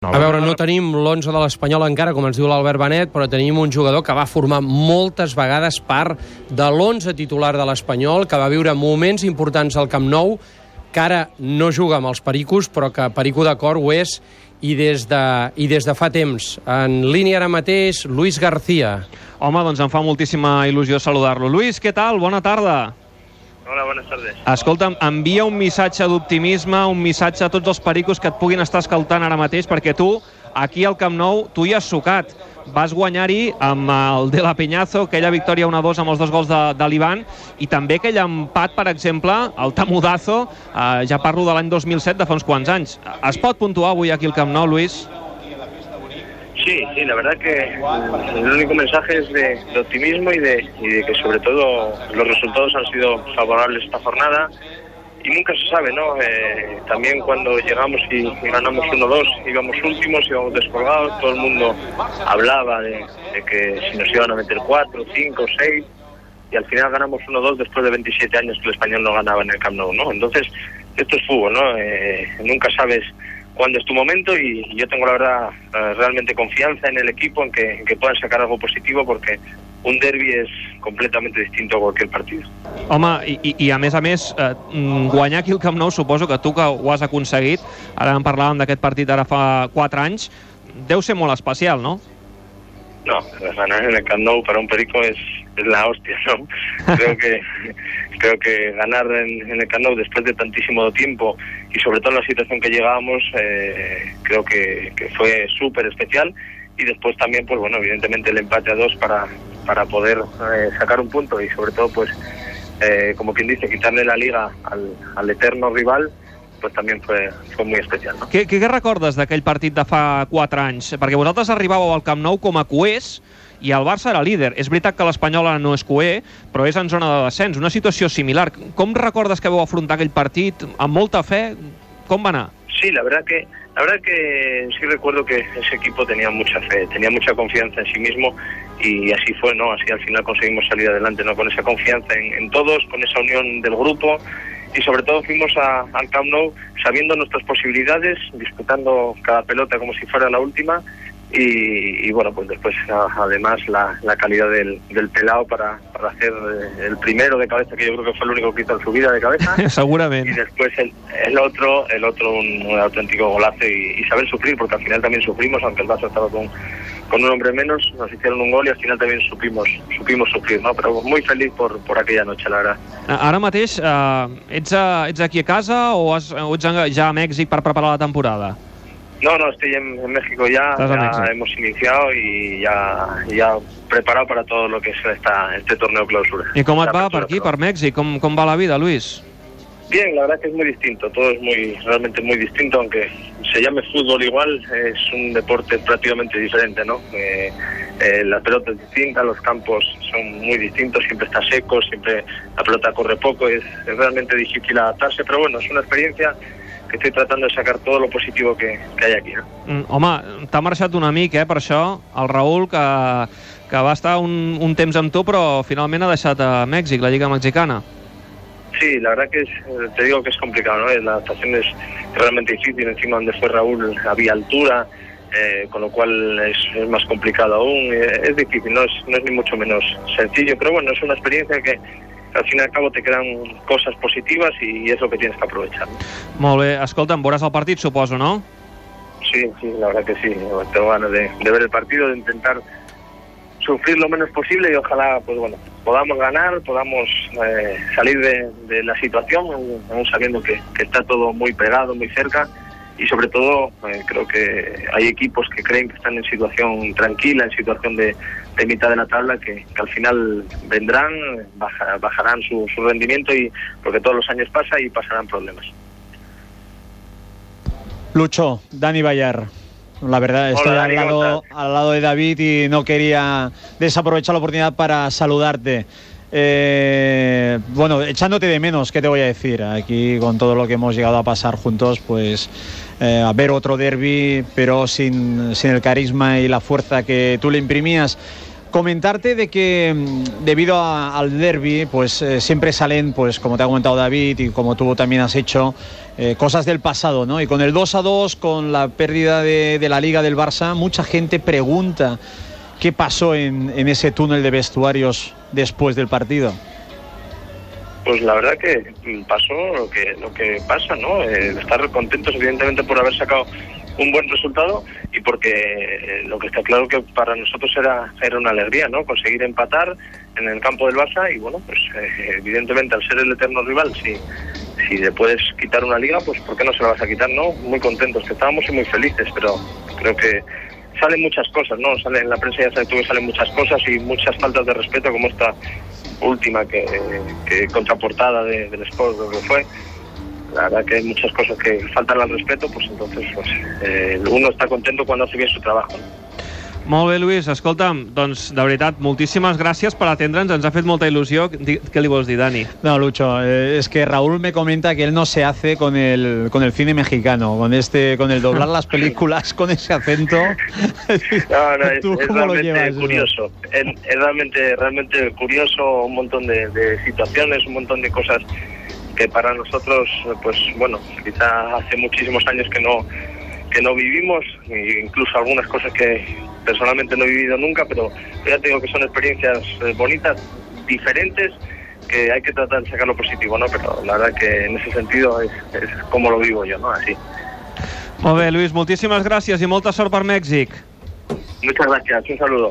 A veure, no tenim l'11 de l'Espanyol encara, com ens diu l'Albert Benet, però tenim un jugador que va formar moltes vegades part de l'11 titular de l'Espanyol, que va viure moments importants al Camp Nou, que ara no juga amb els Pericos, però que Perico de Cor ho és, i des, de, i des de fa temps. En línia ara mateix, Luis García. Home, doncs em fa moltíssima il·lusió saludar-lo. Luis, què tal? Bona tarda. Hola, buenas tardes. Escolta'm, envia un missatge d'optimisme, un missatge a tots els pericos que et puguin estar escoltant ara mateix, perquè tu, aquí al Camp Nou, tu hi has sucat. Vas guanyar-hi amb el de la Peñazo, aquella victòria 1-2 amb els dos gols de, de l'Ivan, i també aquell empat, per exemple, el Tamudazo, eh, ja parlo de l'any 2007, de fa uns quants anys. Es pot puntuar avui aquí al Camp Nou, Luis? Sí, sí, la verdad que el único mensaje es de, optimismo y de, y de, que sobre todo los resultados han sido favorables esta jornada y nunca se sabe, ¿no? Eh, también cuando llegamos y, ganamos 1-2 íbamos últimos, íbamos descolgados, todo el mundo hablaba de, de, que si nos iban a meter 4, 5, 6 y al final ganamos 1-2 después de 27 años que el español no ganaba en el Camp Nou, ¿no? Entonces, esto es fútbol, ¿no? Eh, nunca sabes cuando es tu momento y yo tengo la verdad eh, realmente confianza en el equipo en que, en que puedan sacar algo positivo porque un derbi és completament distinto a qualsevol partit. Home, i, i a més a més, eh, guanyar aquí el Camp Nou, suposo que tu que ho has aconseguit, ara en parlàvem d'aquest partit ara fa 4 anys, deu ser molt especial, no? No, ganar en el Camp Nou para un perico es, es la hostia, ¿no? Creo que creo que ganar en, en, el Camp Nou después de tantísimo tiempo y sobre todo en la situación que llegábamos, eh, creo que, que fue súper especial y después también, pues bueno, evidentemente el empate a dos para, para poder eh, sacar un punto y sobre todo, pues, eh, como quien dice, quitarle la liga al, al eterno rival, pues també fue, fue muy especial. No? Què, què, recordes d'aquell partit de fa 4 anys? Perquè vosaltres arribàveu al Camp Nou com a coers i el Barça era líder. És veritat que l'Espanyol ara no és coer, però és en zona de descens. Una situació similar. Com recordes que vau afrontar aquell partit? Amb molta fe? Sí, la verdad que la verdad que sí recuerdo que ese equipo tenía mucha fe, tenía mucha confianza en sí mismo y así fue, ¿no? Así al final conseguimos salir adelante, ¿no? Con esa confianza en, en todos, con esa unión del grupo y sobre todo fuimos a, al Camp Nou sabiendo nuestras posibilidades, disputando cada pelota como si fuera la última y, y bueno, pues después además la, la calidad del, del, pelado para, para hacer eh, el primero de cabeza, que yo creo que fue el único que hizo en su vida de cabeza. Seguramente. Y después el, el otro, el otro un, un auténtico golazo y, y, saber sufrir, porque al final también sufrimos, aunque el Barça estaba con, con un hombre menos, nos hicieron un gol y al final también supimos, supimos sufrir, ¿no? Pero muy feliz por, por aquella noche, la verdad. Ara mateix, eh, ets, a, ets aquí a casa o, has, o ets ja a Mèxic per preparar la temporada? No, no, estoy en, en México ya, ya México? hemos iniciado y ya, ya preparado para todo lo que es esta, este torneo clausura. ¿Y cómo et va per aquí, per Mèxic? Com, com va la vida, Luis? Bien, la verdad que es muy distinto, todo es muy realmente muy distinto, aunque se llame fútbol igual, es un deporte prácticamente diferente, ¿no? Eh, eh, la pelota es distinta, los campos son muy distintos, siempre está seco, siempre la pelota corre poco, es, es realmente difícil adaptarse, pero bueno, es una experiencia que estoy tratando de sacar todo lo positivo que, que hay aquí. No? Mm, home, t'ha marxat un amic, eh, per això, el Raúl, que, que va estar un, un temps amb tu, però finalment ha deixat a Mèxic, la Lliga Mexicana. Sí, la verdad que es, te digo que es complicado, ¿no? La adaptación es realmente difícil, encima donde fue Raúl había altura, eh, con lo cual es, es, más complicado aún, eh, es difícil, no es, no es ni mucho menos sencillo, pero bueno, es una experiencia que al fin y al cabo te quedan cosas positivas y es lo que tienes que aprovechar. Molt bé, escolta'm, veuràs el partit, suposo, no? Sí, sí, la verdad que sí. Tengo ganas de, de ver el partido, de intentar sufrir lo menos posible y ojalá, pues bueno, podamos ganar, podamos eh, salir de, de, la situación, aún sabiendo que, que, está todo muy pegado, muy cerca y sobre todo eh, creo que hay equipos que creen que están en situación tranquila, en situación de, de mitad de la tabla, que, que al final vendrán, baja, bajarán su, su, rendimiento y porque todos los años pasa y pasarán problemas. Lucho, Dani Bayar. La verdad, estoy Hola, al, lado, al lado de David y no quería desaprovechar la oportunidad para saludarte. Eh, bueno, echándote de menos, ¿qué te voy a decir? Aquí con todo lo que hemos llegado a pasar juntos, pues eh, a ver otro derby, pero sin, sin, el carisma y la fuerza que tú le imprimías. Comentarte de que mm, debido al derby, pues eh, siempre salen, pues como te ha comentado David y como tú también has hecho, cosas del pasado, ¿no? Y con el 2 a 2, con la pérdida de la Liga del Barça, mucha gente pregunta qué pasó en, en ese túnel de vestuarios después del partido. Pues la verdad que pasó lo que lo que pasa, ¿no? Eh, estar contentos evidentemente por haber sacado un buen resultado y porque eh, lo que está claro que para nosotros era era una alegría, ¿no? Conseguir empatar en el campo del Barça y bueno, pues eh, evidentemente al ser el eterno rival, si si le puedes quitar una liga, pues ¿por qué no se la vas a quitar, no? Muy contentos que estábamos y muy felices, pero creo que salen muchas cosas, ¿no? Salen en la prensa ya sabes tú que salen muchas cosas y muchas faltas de respeto como esta última que, contraportada de, del Sport lo que fue la verdad que hay muchas cosas que faltan al respeto pues entonces pues eh, uno está contento cuando hace bien su trabajo ¿no? Molt bé, Lluís. Escolta'm, doncs, de veritat, moltíssimes gràcies per atendre'ns. Ens ha fet molta il·lusió. Què li vols dir, Dani? No, Lucho, eh, es que Raúl me comenta que él no se hace con el, con el cine mexicano, con este, con el doblar las películas con ese acento. No, no, es, ¿Tú es realmente llevas, curioso. Es, es realmente, realmente curioso un montón de, de situaciones, un montón de cosas que para nosotros, pues bueno, quizá hace muchísimos años que no que no vivimos, e incluso algunas cosas que personalmente no he vivido nunca, pero ya te digo que son experiencias eh, bonitas, diferentes, que hay que tratar de sacar lo positivo, ¿no? Pero la verdad que en ese sentido es, es como lo vivo yo, ¿no? Así. Molt bé, Lluís, moltíssimes gràcies i molta sort per Mèxic. Muchas gracias, un saludo.